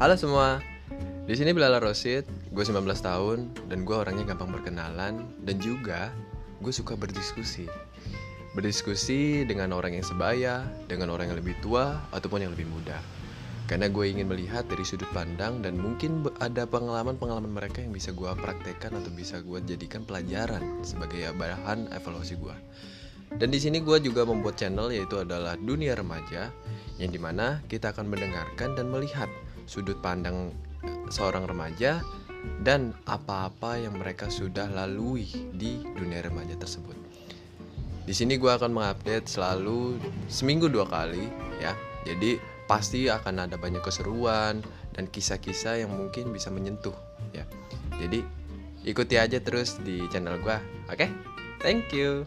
Halo semua, di sini Bilal Rosid, gue 19 tahun dan gue orangnya gampang berkenalan dan juga gue suka berdiskusi. Berdiskusi dengan orang yang sebaya, dengan orang yang lebih tua ataupun yang lebih muda. Karena gue ingin melihat dari sudut pandang dan mungkin ada pengalaman-pengalaman mereka yang bisa gue praktekkan atau bisa gue jadikan pelajaran sebagai bahan evaluasi gue. Dan di sini gue juga membuat channel yaitu adalah Dunia Remaja yang di mana kita akan mendengarkan dan melihat sudut pandang eh, seorang remaja dan apa-apa yang mereka sudah lalui di dunia remaja tersebut. Di sini gue akan mengupdate selalu seminggu dua kali ya. Jadi pasti akan ada banyak keseruan dan kisah-kisah yang mungkin bisa menyentuh ya. Jadi ikuti aja terus di channel gue, oke? Okay? Thank you.